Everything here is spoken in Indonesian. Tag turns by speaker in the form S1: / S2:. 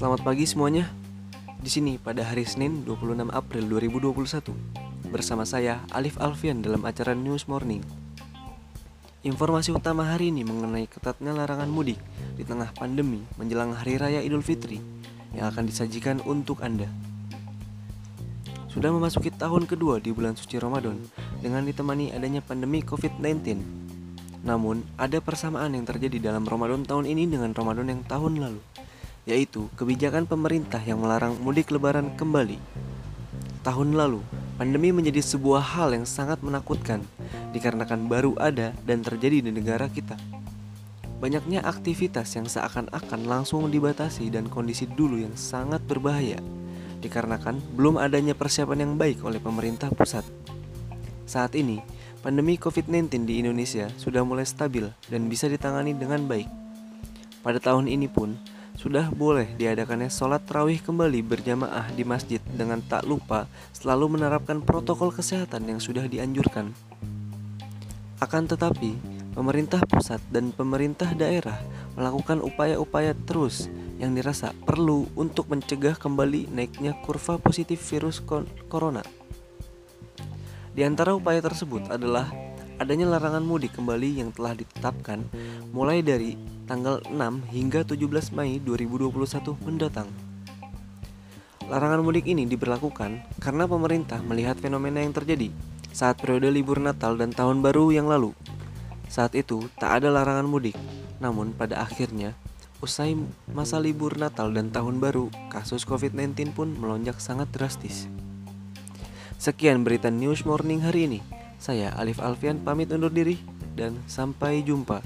S1: Selamat pagi semuanya. Di sini pada hari Senin 26 April 2021 bersama saya Alif Alfian dalam acara News Morning. Informasi utama hari ini mengenai ketatnya larangan mudik di tengah pandemi menjelang Hari Raya Idul Fitri yang akan disajikan untuk Anda. Sudah memasuki tahun kedua di bulan suci Ramadan dengan ditemani adanya pandemi COVID-19. Namun, ada persamaan yang terjadi dalam Ramadan tahun ini dengan Ramadan yang tahun lalu yaitu kebijakan pemerintah yang melarang mudik lebaran kembali. Tahun lalu, pandemi menjadi sebuah hal yang sangat menakutkan dikarenakan baru ada dan terjadi di negara kita. Banyaknya aktivitas yang seakan-akan langsung dibatasi dan kondisi dulu yang sangat berbahaya dikarenakan belum adanya persiapan yang baik oleh pemerintah pusat. Saat ini, pandemi COVID-19 di Indonesia sudah mulai stabil dan bisa ditangani dengan baik. Pada tahun ini pun, sudah boleh diadakannya sholat terawih kembali berjamaah di masjid dengan tak lupa selalu menerapkan protokol kesehatan yang sudah dianjurkan. Akan tetapi, pemerintah pusat dan pemerintah daerah melakukan upaya-upaya terus yang dirasa perlu untuk mencegah kembali naiknya kurva positif virus corona. Di antara upaya tersebut adalah adanya larangan mudik kembali yang telah ditetapkan mulai dari tanggal 6 hingga 17 Mei 2021 mendatang. Larangan mudik ini diberlakukan karena pemerintah melihat fenomena yang terjadi saat periode libur Natal dan Tahun Baru yang lalu. Saat itu tak ada larangan mudik, namun pada akhirnya usai masa libur Natal dan Tahun Baru, kasus COVID-19 pun melonjak sangat drastis. Sekian berita News Morning hari ini. Saya Alif Alfian pamit undur diri dan sampai jumpa.